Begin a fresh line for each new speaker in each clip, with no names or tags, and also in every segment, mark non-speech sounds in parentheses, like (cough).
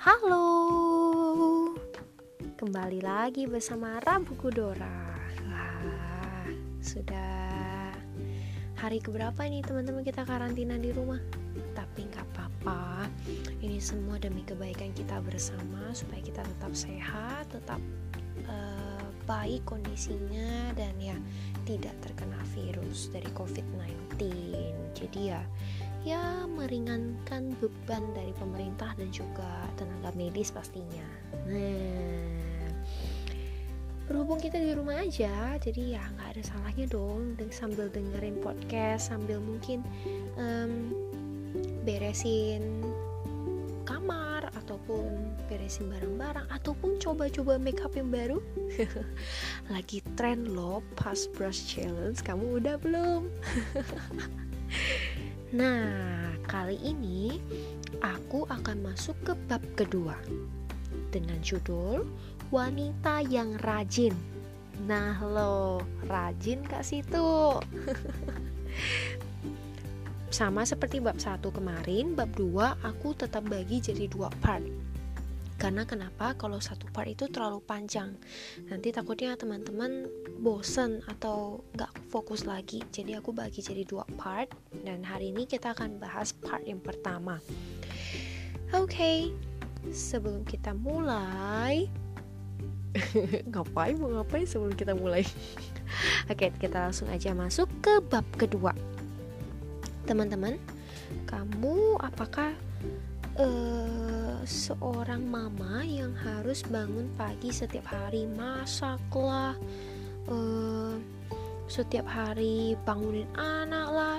Halo, kembali lagi bersama Rabu Kudora. Wah, sudah hari keberapa nih teman-teman kita karantina di rumah? Tapi nggak apa-apa, ini semua demi kebaikan kita bersama supaya kita tetap sehat, tetap uh, baik kondisinya dan ya tidak terkena virus dari COVID-19. Jadi ya ya meringankan beban dari pemerintah dan juga tenaga medis pastinya. Nah, berhubung kita di rumah aja, jadi ya nggak ada salahnya dong sambil dengerin podcast, sambil mungkin um, beresin kamar ataupun beresin barang-barang ataupun coba-coba makeup yang baru. (laughs) Lagi tren loh pas brush challenge, kamu udah belum? (laughs) Nah, kali ini aku akan masuk ke bab kedua dengan judul Wanita yang Rajin. Nah, lo rajin kak situ? (laughs) Sama seperti bab satu kemarin, bab dua aku tetap bagi jadi dua part karena kenapa? Kalau satu part itu terlalu panjang. Nanti takutnya teman-teman bosen atau nggak fokus lagi. Jadi aku bagi jadi dua part. Dan hari ini kita akan bahas part yang pertama. Oke okay, sebelum kita mulai. (laughs) Ngapain? Mau ngapain sebelum kita mulai? (laughs) Oke okay, kita langsung aja masuk ke bab kedua. Teman-teman kamu apakah uh, seorang mama yang harus bangun pagi setiap hari masaklah uh, setiap hari bangunin anak lah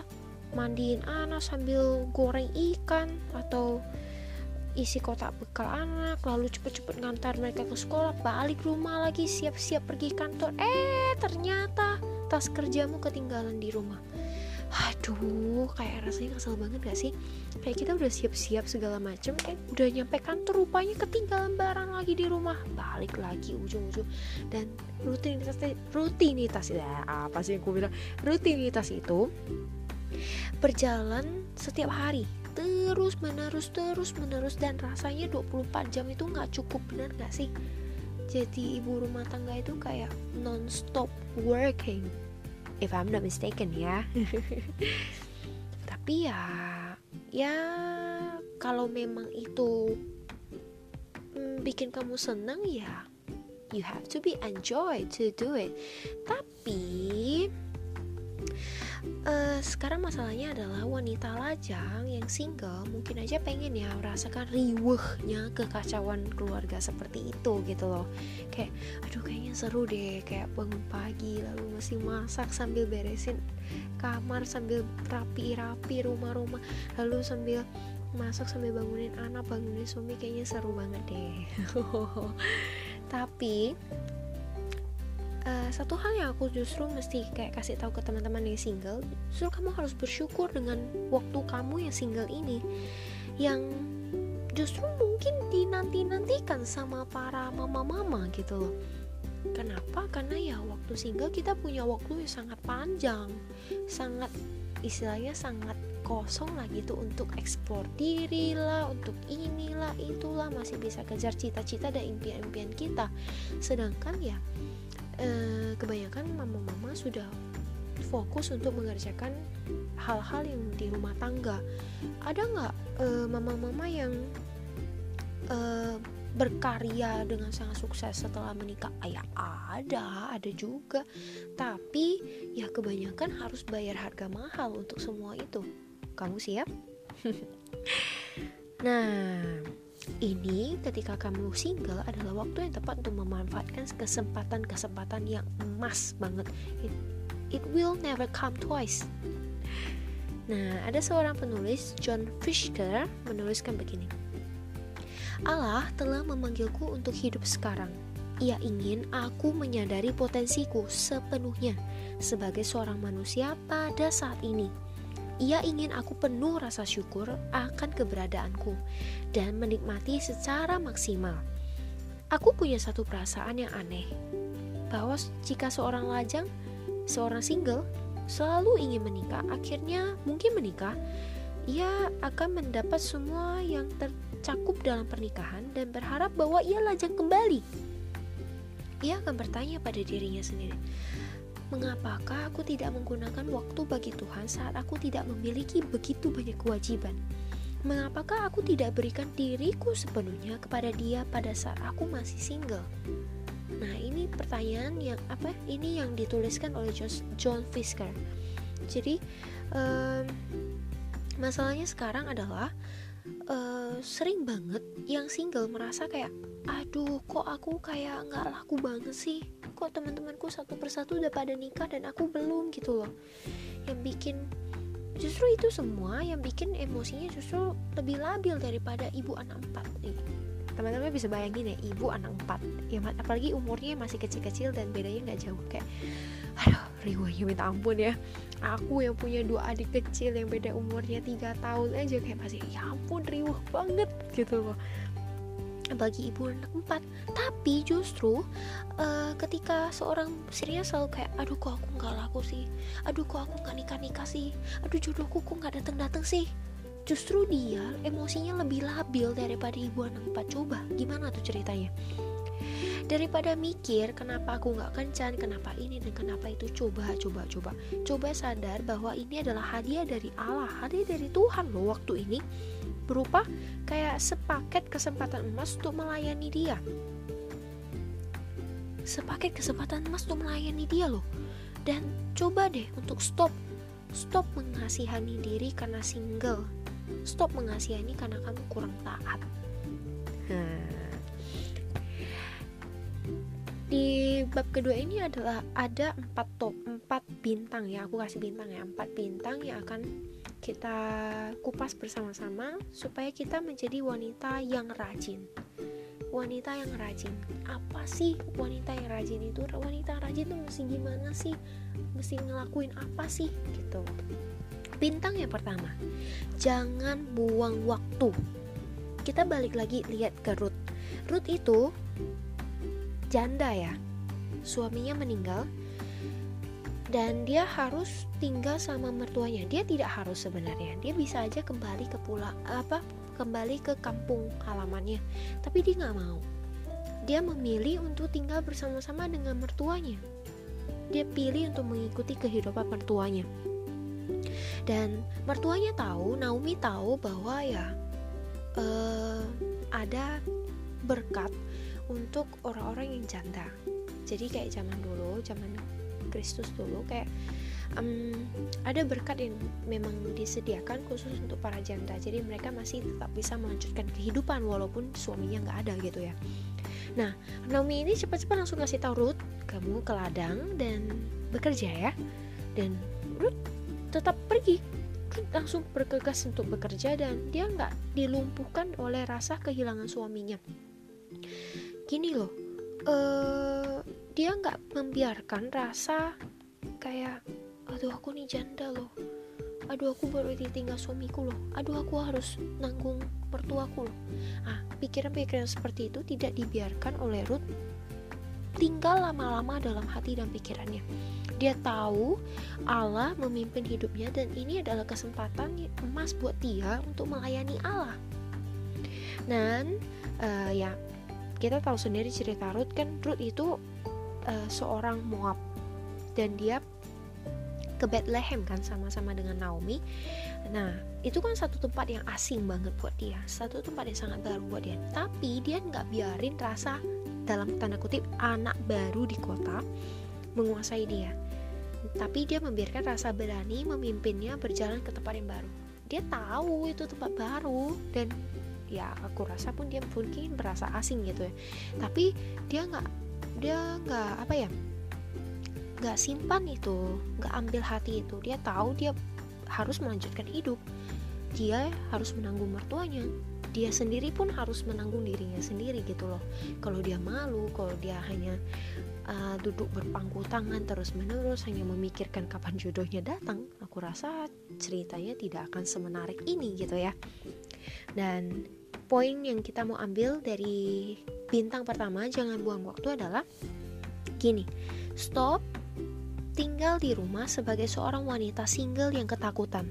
mandiin anak sambil goreng ikan atau isi kotak bekal anak lalu cepet-cepet ngantar mereka ke sekolah balik rumah lagi siap-siap pergi kantor. Eh ternyata tas kerjamu ketinggalan di rumah aduh kayak rasanya kesel banget gak sih? Kayak kita udah siap-siap segala macem eh udah nyampe kantor rupanya ketinggalan barang lagi di rumah. Balik lagi ujung-ujung. Dan rutinitas rutinitas ya apa sih yang gue bilang? Rutinitas itu berjalan setiap hari. Terus menerus terus menerus. Dan rasanya 24 jam itu nggak cukup benar gak sih? Jadi ibu rumah tangga itu kayak non-stop working if I'm not mistaken ya. (laughs) Tapi ya ya kalau memang itu mm, bikin kamu senang ya you have to be enjoy to do it. Tapi uh, sekarang masalahnya adalah wanita lajang yang single mungkin aja pengen ya merasakan riwehnya kekacauan keluarga seperti itu gitu loh. Kayak aduh kayaknya seru deh kayak bangun pagi lalu masih masak sambil beresin kamar sambil rapi-rapi rumah-rumah lalu sambil masak sambil bangunin anak bangunin suami kayaknya seru banget deh. (laughs) Tapi uh, satu hal yang aku justru mesti kayak kasih tahu ke teman-teman yang single justru kamu harus bersyukur dengan waktu kamu yang single ini yang justru mungkin dinanti-nantikan sama para mama-mama gitu loh. Kenapa? Karena ya waktu single kita punya waktu yang sangat panjang sangat istilahnya sangat kosong lah gitu untuk eksplor diri lah untuk inilah itulah masih bisa kejar cita-cita dan impian-impian kita. Sedangkan ya eh, kebanyakan mama-mama sudah fokus untuk mengerjakan hal-hal yang di rumah tangga. Ada nggak eh, mama-mama yang eh, berkarya dengan sangat sukses setelah menikah? Ah, ya ada ada juga. Tapi ya kebanyakan harus bayar harga mahal untuk semua itu. Kamu siap? (laughs) Nah ini ketika kamu single adalah waktu yang tepat untuk memanfaatkan kesempatan-kesempatan yang emas banget. It, it will never come twice. Nah, ada seorang penulis, John Fisker, menuliskan begini. Allah telah memanggilku untuk hidup sekarang. Ia ingin aku menyadari potensiku sepenuhnya sebagai seorang manusia pada saat ini ia ingin aku penuh rasa syukur akan keberadaanku dan menikmati secara maksimal. Aku punya satu perasaan yang aneh, bahwa jika seorang lajang, seorang single, selalu ingin menikah, akhirnya mungkin menikah, ia akan mendapat semua yang ter cakup dalam pernikahan dan berharap bahwa ia lajang kembali. Ia akan bertanya pada dirinya sendiri, Mengapakah aku tidak menggunakan waktu bagi Tuhan saat aku tidak memiliki begitu banyak kewajiban? Mengapakah aku tidak berikan diriku sepenuhnya kepada Dia pada saat aku masih single? Nah, ini pertanyaan yang apa? Ini yang dituliskan oleh John Fisker. Jadi, um, masalahnya sekarang adalah uh, sering banget yang single merasa kayak, aduh, kok aku kayak nggak laku banget sih? kok teman-temanku satu persatu udah pada nikah dan aku belum gitu loh. Yang bikin justru itu semua yang bikin emosinya justru lebih labil daripada ibu anak empat. Teman-teman bisa bayangin ya ibu anak empat. Ya apalagi umurnya masih kecil-kecil dan bedanya nggak jauh. Kayak aduh riwanya minta ampun ya. Aku yang punya dua adik kecil yang beda umurnya tiga tahun aja. Kayak masih ya ampun riuh banget gitu loh bagi ibu anak empat. Tapi justru uh, ketika seorang serius selalu kayak aduh kok aku nggak laku sih? Aduh kok aku nggak nikah nikah sih? Aduh jodohku kok nggak datang datang sih? Justru dia emosinya lebih labil daripada ibu anak empat. Coba gimana tuh ceritanya? Daripada mikir kenapa aku nggak kencan? Kenapa ini dan kenapa itu? Coba coba coba. Coba sadar bahwa ini adalah hadiah dari Allah hadiah dari Tuhan loh waktu ini berupa kayak sepaket kesempatan emas untuk melayani dia. Sepaket kesempatan emas untuk melayani dia loh. Dan coba deh untuk stop. Stop mengasihani diri karena single. Stop mengasihani karena kamu kurang taat. Di bab kedua ini adalah ada empat top empat bintang ya. Aku kasih bintang ya. Empat bintang yang akan kita kupas bersama-sama supaya kita menjadi wanita yang rajin. Wanita yang rajin. Apa sih wanita yang rajin itu? Wanita rajin itu mesti gimana sih? Mesti ngelakuin apa sih? Gitu. Bintang yang pertama, jangan buang waktu. Kita balik lagi lihat ke Ruth. Ruth itu janda ya. Suaminya meninggal, dan dia harus tinggal sama mertuanya. Dia tidak harus sebenarnya. Dia bisa aja kembali ke pulang apa kembali ke kampung halamannya. Tapi dia nggak mau. Dia memilih untuk tinggal bersama-sama dengan mertuanya. Dia pilih untuk mengikuti kehidupan mertuanya. Dan mertuanya tahu Naomi tahu bahwa ya uh, ada berkat untuk orang-orang yang janda. Jadi kayak zaman dulu zaman Kristus dulu kayak um, ada berkat yang memang disediakan khusus untuk para janda. Jadi mereka masih tetap bisa melanjutkan kehidupan walaupun suaminya nggak ada gitu ya. Nah Naomi ini cepat-cepat langsung kasih tahu Ruth kamu ke ladang dan bekerja ya. Dan Ruth tetap pergi. Langsung bergegas untuk bekerja dan dia nggak dilumpuhkan oleh rasa kehilangan suaminya. Gini loh uh, dia nggak membiarkan rasa kayak aduh aku nih janda loh. Aduh aku baru ditinggal suamiku loh. Aduh aku harus nanggung mertuaku loh. Ah pikiran-pikiran seperti itu tidak dibiarkan oleh Ruth tinggal lama-lama dalam hati dan pikirannya. Dia tahu Allah memimpin hidupnya dan ini adalah kesempatan emas buat dia untuk melayani Allah. Dan uh, ya kita tahu sendiri cerita Ruth kan Ruth itu uh, seorang Moab dan dia ke Bethlehem kan sama-sama dengan Naomi. Nah, itu kan satu tempat yang asing banget buat dia, satu tempat yang sangat baru buat dia. Tapi dia nggak biarin rasa dalam tanda kutip anak baru di kota menguasai dia. Tapi dia membiarkan rasa berani memimpinnya berjalan ke tempat yang baru. Dia tahu itu tempat baru dan ya aku rasa pun dia mungkin berasa asing gitu ya. Tapi dia nggak dia nggak apa ya nggak simpan itu nggak ambil hati itu. Dia tahu dia harus melanjutkan hidup. Dia harus menanggung mertuanya. Dia sendiri pun harus menanggung dirinya sendiri gitu loh. Kalau dia malu kalau dia hanya uh, duduk berpangku tangan terus menerus hanya memikirkan kapan jodohnya datang aku rasa ceritanya tidak akan semenarik ini gitu ya. Dan poin yang kita mau ambil dari bintang pertama jangan buang waktu adalah gini stop tinggal di rumah sebagai seorang wanita single yang ketakutan.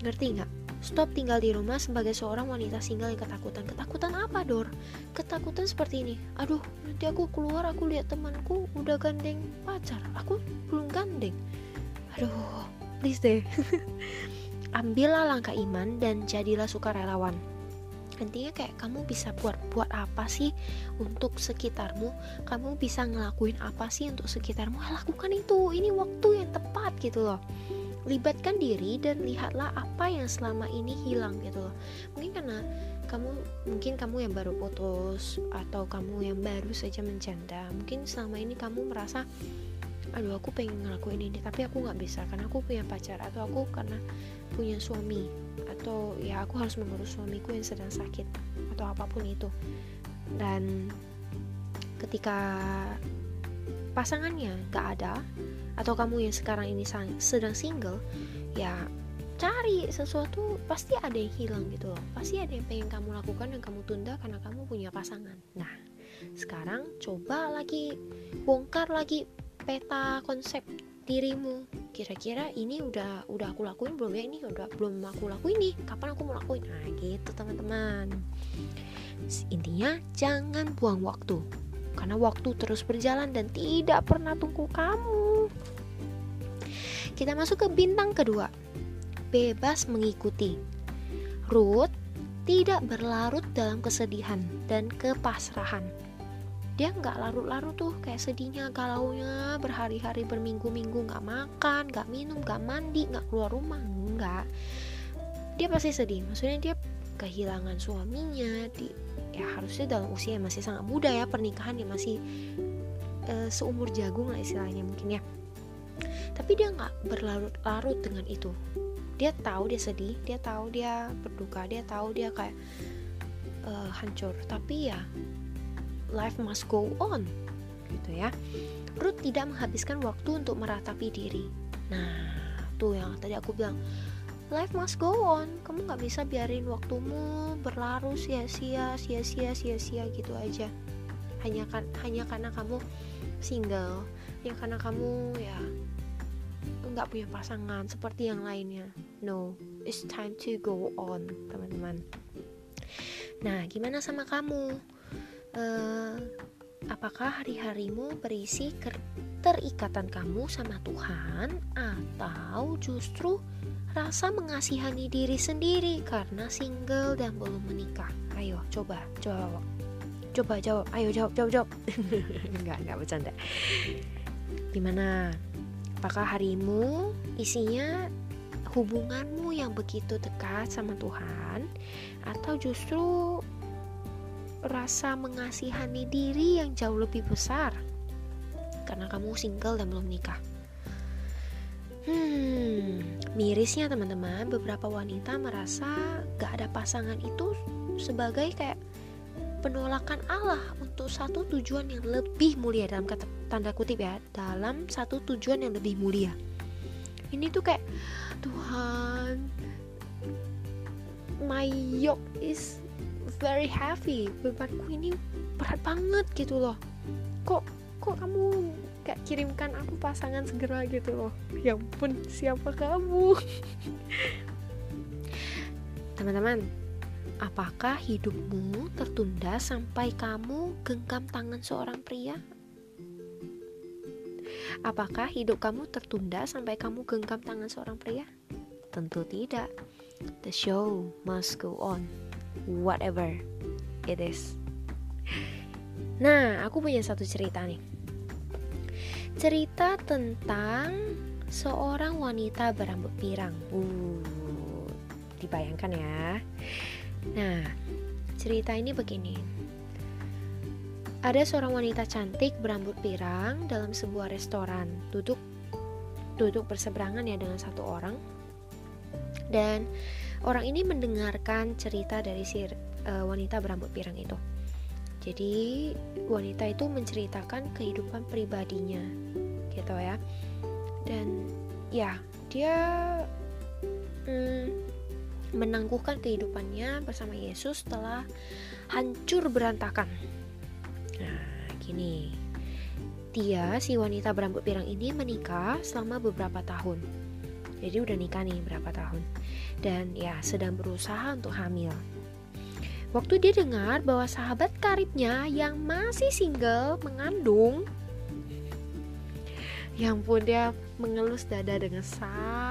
Ngerti nggak? Stop tinggal di rumah sebagai seorang wanita single yang ketakutan. Ketakutan apa, Dor? Ketakutan seperti ini. Aduh, nanti aku keluar, aku lihat temanku udah gandeng pacar. Aku belum gandeng. Aduh, please deh. (laughs) Ambillah langkah iman dan jadilah sukarelawan. Intinya kayak kamu bisa buat buat apa sih untuk sekitarmu? Kamu bisa ngelakuin apa sih untuk sekitarmu? Lakukan itu. Ini waktu yang tepat gitu loh libatkan diri dan lihatlah apa yang selama ini hilang gitu loh mungkin karena kamu mungkin kamu yang baru putus atau kamu yang baru saja mencanda mungkin selama ini kamu merasa aduh aku pengen ngelakuin ini tapi aku nggak bisa karena aku punya pacar atau aku karena punya suami atau ya aku harus mengurus suamiku yang sedang sakit atau apa pun itu. Dan ketika pasangannya nggak ada atau kamu yang sekarang ini sedang single ya cari sesuatu pasti ada yang hilang gitu loh. Pasti ada yang pengen kamu lakukan dan kamu tunda karena kamu punya pasangan. Nah sekarang coba lagi bongkar lagi peta konsep dirimu kira-kira ini udah udah aku lakuin belum ya ini udah belum aku lakuin nih kapan aku mau lakuin nah gitu teman-teman intinya jangan buang waktu karena waktu terus berjalan dan tidak pernah tunggu kamu. Kita masuk ke bintang kedua. Bebas mengikuti. Ruth tidak berlarut dalam kesedihan dan kepasrahan. Dia nggak larut-larut tuh kayak sedihnya, galaunya berhari-hari berminggu-minggu nggak makan, nggak minum, nggak mandi, nggak keluar rumah, nggak. Dia pasti sedih. Maksudnya dia kehilangan suaminya, di, ya harusnya dalam usia yang masih sangat muda ya pernikahan yang masih uh, seumur jagung lah istilahnya mungkin ya tapi dia nggak berlarut-larut dengan itu dia tahu dia sedih dia tahu dia berduka dia tahu dia kayak uh, hancur tapi ya life must go on gitu ya. Ruth tidak menghabiskan waktu untuk meratapi diri. Nah tuh yang tadi aku bilang life must go on. Kamu nggak bisa biarin waktumu berlaru sia-sia sia-sia sia-sia gitu aja. Hanya kan hanya karena kamu single ya karena kamu ya nggak punya pasangan seperti yang lainnya. No it's time to go on teman-teman. Nah gimana sama kamu uh, apakah hari-harimu berisi keterikatan kamu sama Tuhan atau justru rasa mengasihani diri sendiri karena single dan belum menikah. Ayo, coba, jawab. Coba jawab. Ayo jawab, jawab, jawab. (laughs) enggak, enggak bercanda. Gimana? Apakah harimu isinya hubunganmu yang begitu dekat sama Tuhan atau justru rasa mengasihani diri yang jauh lebih besar karena kamu single dan belum nikah? Hmm, mirisnya teman-teman, beberapa wanita merasa gak ada pasangan itu sebagai kayak penolakan Allah untuk satu tujuan yang lebih mulia dalam kata tanda kutip ya, dalam satu tujuan yang lebih mulia. Ini tuh kayak Tuhan, my yoke is very heavy, bebanku ini berat banget gitu loh. Kok kok kamu gak kirimkan aku pasangan segera gitu loh? Ya pun siapa kamu? (laughs) Teman-teman apakah hidupmu tertunda sampai kamu genggam tangan seorang pria? Apakah hidup kamu tertunda sampai kamu genggam tangan seorang pria? Tentu tidak. The show must go on whatever it is nah aku punya satu cerita nih cerita tentang seorang wanita berambut pirang. Uh, dibayangkan ya. Nah, cerita ini begini. Ada seorang wanita cantik berambut pirang dalam sebuah restoran. Duduk duduk berseberangan ya dengan satu orang. Dan orang ini mendengarkan cerita dari si uh, wanita berambut pirang itu. Jadi wanita itu menceritakan kehidupan pribadinya, gitu ya. Dan ya dia mm, menangguhkan kehidupannya bersama Yesus setelah hancur berantakan. Nah, gini. Dia si wanita berambut pirang ini menikah selama beberapa tahun. Jadi udah nikah nih berapa tahun. Dan ya sedang berusaha untuk hamil. Waktu dia dengar bahwa sahabat karibnya yang masih single mengandung. Yang pun dia mengelus dada dengan sangat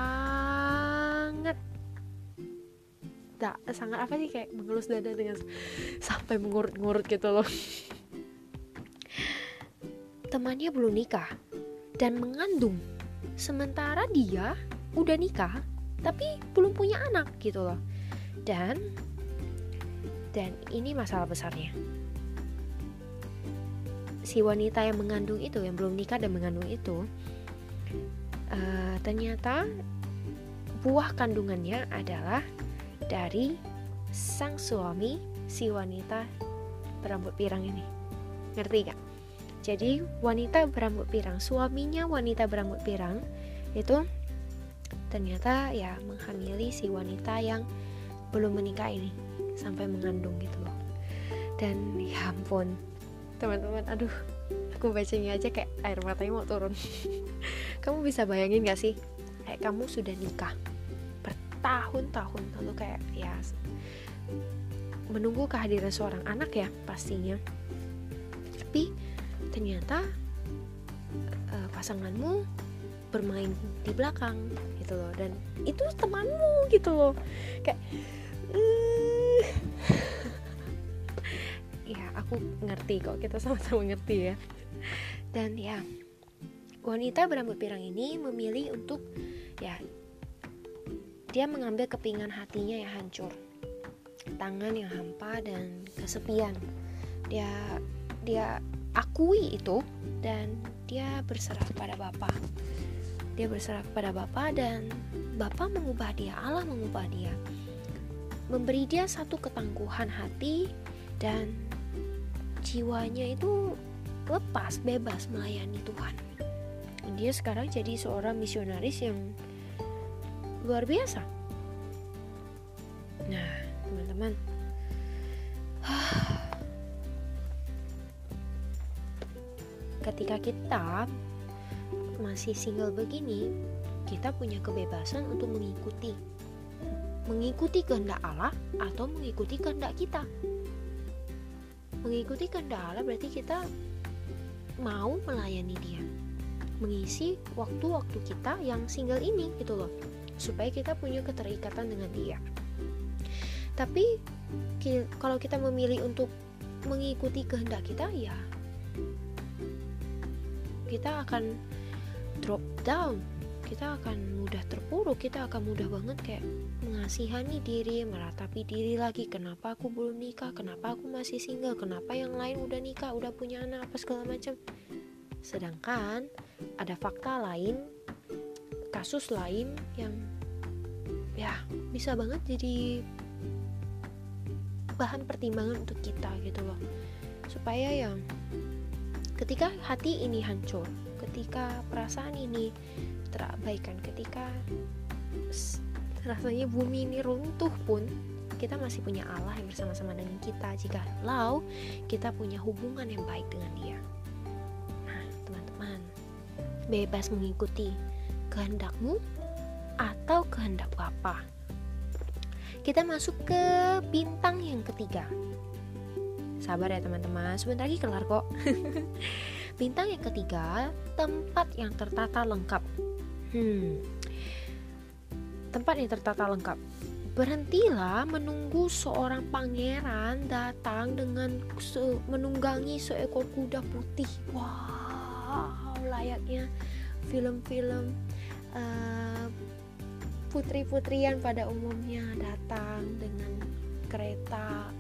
tak sangat apa sih kayak mengelus dada dengan sampai mengurut-ngurut gitu loh. Temannya belum nikah dan mengandung. Sementara dia udah nikah tapi belum punya anak gitu loh. Dan dan ini masalah besarnya. Si wanita yang mengandung itu yang belum nikah dan mengandung itu uh, ternyata buah kandungannya adalah dari sang suami si wanita berambut pirang ini. Ngerti gak? Jadi wanita berambut pirang, suaminya wanita berambut pirang itu ternyata ya menghamili si wanita yang belum menikah ini sampai mengandung gitu loh. Dan ya ampun, teman-teman, aduh, aku bacanya aja kayak air matanya mau turun. (laughs) kamu bisa bayangin gak sih, kayak kamu sudah nikah bertahun-tahun lalu kayak ya menunggu kehadiran seorang anak ya pastinya. Tapi ternyata uh, pasanganmu bermain di belakang gitu loh. Dan itu temanmu gitu loh. Kayak uh, (laughs) ya aku ngerti kok. Kita sama-sama ngerti ya. Dan ya wanita berambut pirang ini memilih untuk ya dia mengambil kepingan hatinya yang hancur. Tangan yang hampa dan kesepian. Dia dia akui itu dan dia berserah kepada Bapa. Dia berserah kepada Bapa dan Bapa mengubah dia, Allah mengubah dia. Memberi dia satu ketangguhan hati dan jiwanya itu lepas, bebas melayani Tuhan. dia sekarang jadi seorang misionaris yang luar biasa. Nah, teman-teman, (sighs) ketika kita masih single begini, kita punya kebebasan untuk mengikuti mengikuti kehendak Allah atau mengikuti kehendak kita. Mengikuti kehendak Allah berarti kita mau melayani dia. Mengisi waktu-waktu kita yang single ini gitu loh. Supaya kita punya keterikatan dengan dia. Tapi kalau kita memilih untuk mengikuti kehendak kita ya kita akan down kita akan mudah terpuruk kita akan mudah banget kayak mengasihani diri meratapi diri lagi. Kenapa aku belum nikah? Kenapa aku masih single? Kenapa yang lain udah nikah udah punya anak apa segala macam? Sedangkan ada fakta lain kasus lain yang ya bisa banget jadi bahan pertimbangan untuk kita gitu loh. Supaya yang ketika hati ini hancur ketika perasaan ini terabaikan ketika rasanya bumi ini runtuh pun kita masih punya Allah yang bersama-sama dengan kita. Jika lau kita punya hubungan yang baik dengan dia. Nah teman-teman bebas mengikuti kehendakmu atau kehendak Bapa. Kita masuk ke bintang yang ketiga Sabar ya teman-teman, sebentar lagi kelar kok. (laughs) Bintang yang ketiga, tempat yang tertata lengkap. Hmm. Tempat yang tertata lengkap. Berhentilah menunggu seorang pangeran datang dengan se menunggangi seekor kuda putih. Wow, layaknya film-film uh, putri-putrian pada umumnya datang dengan kereta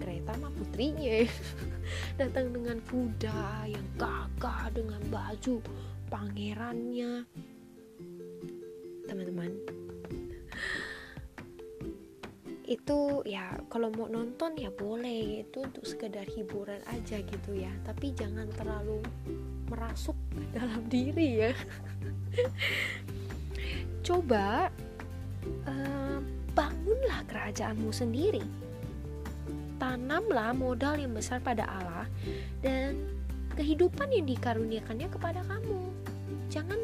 kereta mah putrinya. (laughs) Datang dengan kuda yang gagah dengan baju pangerannya. Teman-teman. (laughs) Itu ya kalau mau nonton ya boleh itu untuk sekedar hiburan aja gitu ya. Tapi jangan terlalu merasuk (laughs) dalam diri ya. Coba uh, bangunlah kerajaanmu sendiri tanamlah modal yang besar pada Allah dan kehidupan yang dikaruniakannya kepada kamu. Jangan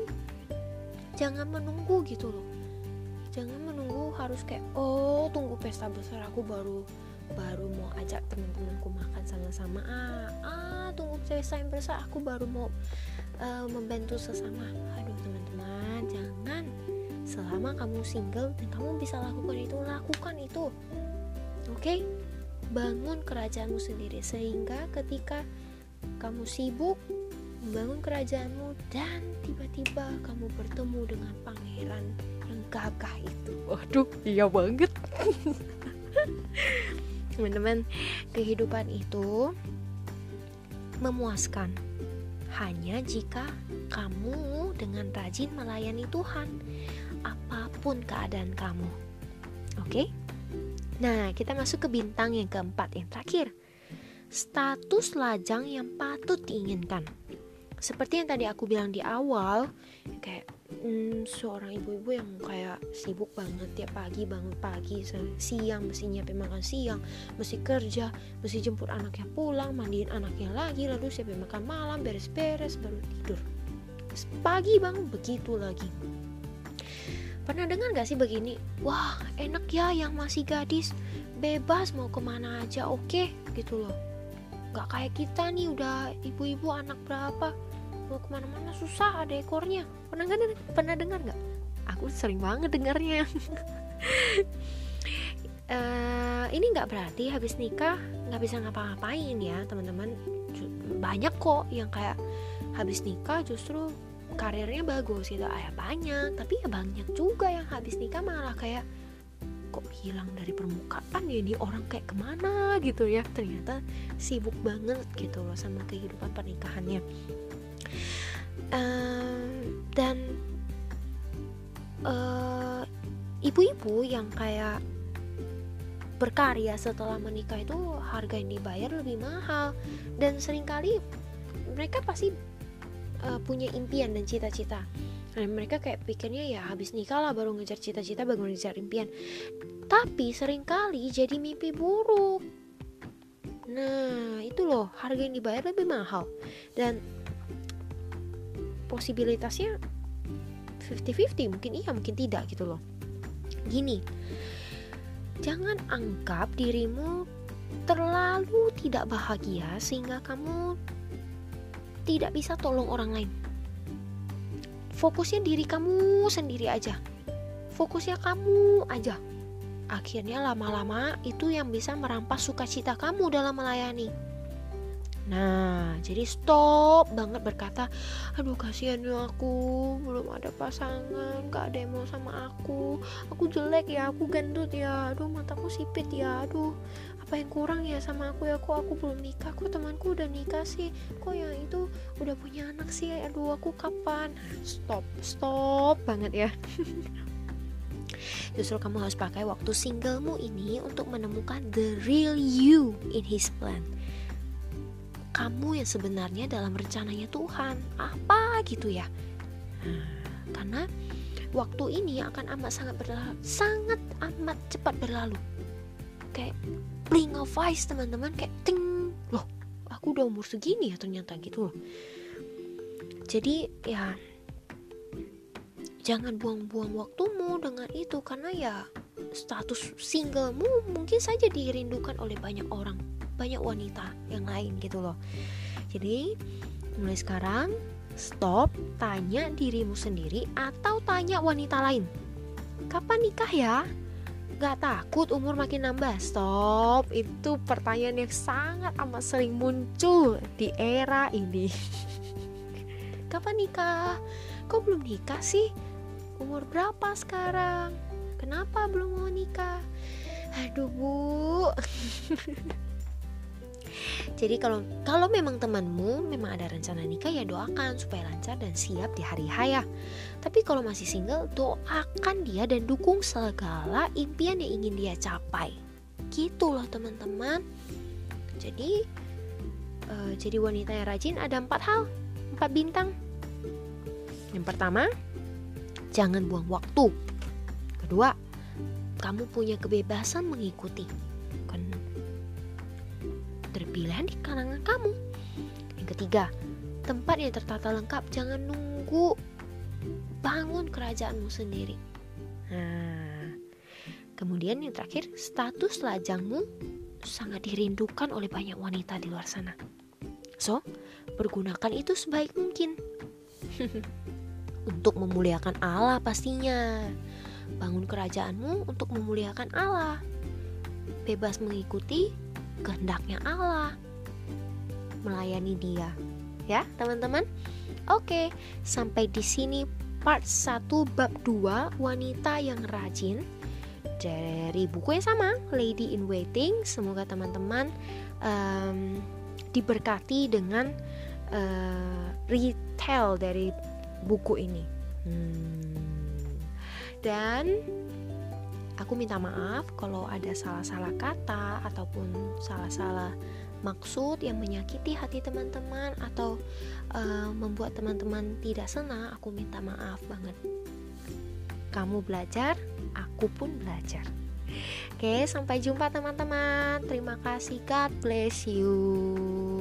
jangan menunggu gitu loh. Jangan menunggu harus kayak oh tunggu pesta besar aku baru baru mau ajak teman-temanku makan sama-sama. Ah, ah tunggu pesta yang besar aku baru mau uh, membantu sesama. Aduh teman-teman jangan. Selama kamu single dan kamu bisa lakukan itu lakukan itu. Oke? okay? Bangun kerajaanmu sendiri sehingga ketika kamu sibuk membangun kerajaanmu dan tiba-tiba kamu bertemu dengan pangeran yang gagah itu.
Waduh iya banget. (laughs)
Teman-teman kehidupan itu memuaskan hanya jika kamu dengan rajin melayani Tuhan apa pun keadaan kamu. Oke? okay? Nah kita masuk ke bintang yang keempat yang terakhir. Status lajang yang patut diinginkan. Seperti yang tadi aku bilang di awal kayak hmm, seorang ibu-ibu yang kayak sibuk banget tiap pagi bangun pagi siang mesti nyiapin makan siang mesti kerja mesti jemput anaknya pulang mandiin anaknya lagi lalu siapin makan malam beres-beres baru tidur. Pagi bangun begitu lagi pernah dengar gak sih begini? Wah enak ya yang masih gadis. Bebas mau ke mana aja oke okay? gitu loh. Gak kayak kita nih udah ibu-ibu anak berapa. Mau ke mana-mana susah ada ekornya. Pernah nggak pernah dengar nggak? Aku sering banget dengarnya. Uh, (laughs) ini nggak berarti habis nikah nggak bisa ngapa-ngapain ya teman-teman. Banyak kok yang kayak habis nikah justru karirnya bagus gitu. Ayah banyak tapi ya banyak juga yang habis nikah malah kayak kok hilang dari permukaan ya ini? Orang kayak ke mana? gitu ya. Ternyata sibuk banget gitu loh sama kehidupan pernikahannya. Dan uh, ibu-ibu yang kayak berkarya setelah menikah itu harga yang dibayar lebih mahal. Dan sering kali mereka pasti uh, punya impian dan cita-cita. Dan mereka kayak pikirnya ya habis nikah lah baru ngejar cita-cita baru ngejar impian. Tapi sering kali jadi mimpi buruk. Nah itu loh harga yang dibayar lebih mahal. Dan posibilitasnya 50-50 mungkin iya mungkin tidak gitu loh. Gini jangan anggap dirimu terlalu tidak bahagia sehingga kamu tidak bisa tolong orang lain. Fokusnya diri kamu sendiri aja. Fokusnya kamu aja. Akhirnya lama-lama itu yang bisa merampas sukacita kamu dalam melayani. Nah, jadi stop banget berkata, aduh kasihan ya aku, belum ada pasangan, gak ada yang mau sama aku, aku jelek ya, aku gendut ya, aduh mataku sipit ya, aduh apa yang kurang ya sama aku ya, kok aku belum nikah, kok temanku udah nikah sih, kok yang itu udah punya anak sih, aduh aku kapan? Stop, stop banget ya. (laughs) Justru kamu harus pakai waktu singlemu ini untuk menemukan the real you in his plan. Kamu yang sebenarnya dalam rencananya Tuhan. Apa gitu ya? Karena waktu ini akan amat sangat berlalu sangat amat cepat berlalu. Kayak blink of eyes teman-teman. Kayak ting. Loh aku udah umur segini ya ternyata gitu loh. Jadi ya jangan buang-buang waktumu dengan itu karena ya status singlemu mungkin saja dirindukan oleh banyak orang banyak wanita yang lain gitu loh. Jadi mulai sekarang stop tanya dirimu sendiri atau tanya wanita lain. Kapan nikah ya Gak takut umur makin nambah Stop Itu pertanyaan yang sangat amat sering muncul Di era ini (laughs) Kapan nikah? Kok belum nikah sih? Umur berapa sekarang? Kenapa belum mau nikah? Aduh bu (laughs) Jadi kalau kalau memang temanmu memang ada rencana nikah ya doakan supaya lancar dan siap di hari haya. Tapi kalau masih single, doakan dia dan dukung segala impian yang ingin dia capai. Gitu loh teman-teman. Jadi uh, jadi wanita yang rajin ada empat hal, empat bintang. Yang pertama, jangan buang waktu. Kedua, kamu punya kebebasan mengikuti pilihan di kalangan kamu. Yang ketiga, tempat yang tertata lengkap jangan nunggu bangun kerajaanmu sendiri. Nah, kemudian yang terakhir, status lajangmu sangat dirindukan oleh banyak wanita di luar sana. So, pergunakan itu sebaik mungkin. (laughs) untuk memuliakan Allah pastinya. Bangun kerajaanmu untuk memuliakan Allah. Bebas mengikuti kehendaknya Allah. Melayani Dia. Ya, teman-teman. Oke, sampai di sini part 1 bab 2 wanita yang rajin dari buku yang sama Lady in Waiting. Semoga teman-teman um, diberkati dengan uh, retail dari buku ini. Hmm. Dan aku minta maaf kalau ada salah-salah kata ataupun salah-salah maksud yang menyakiti hati teman-teman atau uh, membuat teman-teman tidak senang, aku minta maaf banget. Kamu belajar, aku pun belajar. Oke, sampai jumpa teman-teman. Terima kasih. God bless you.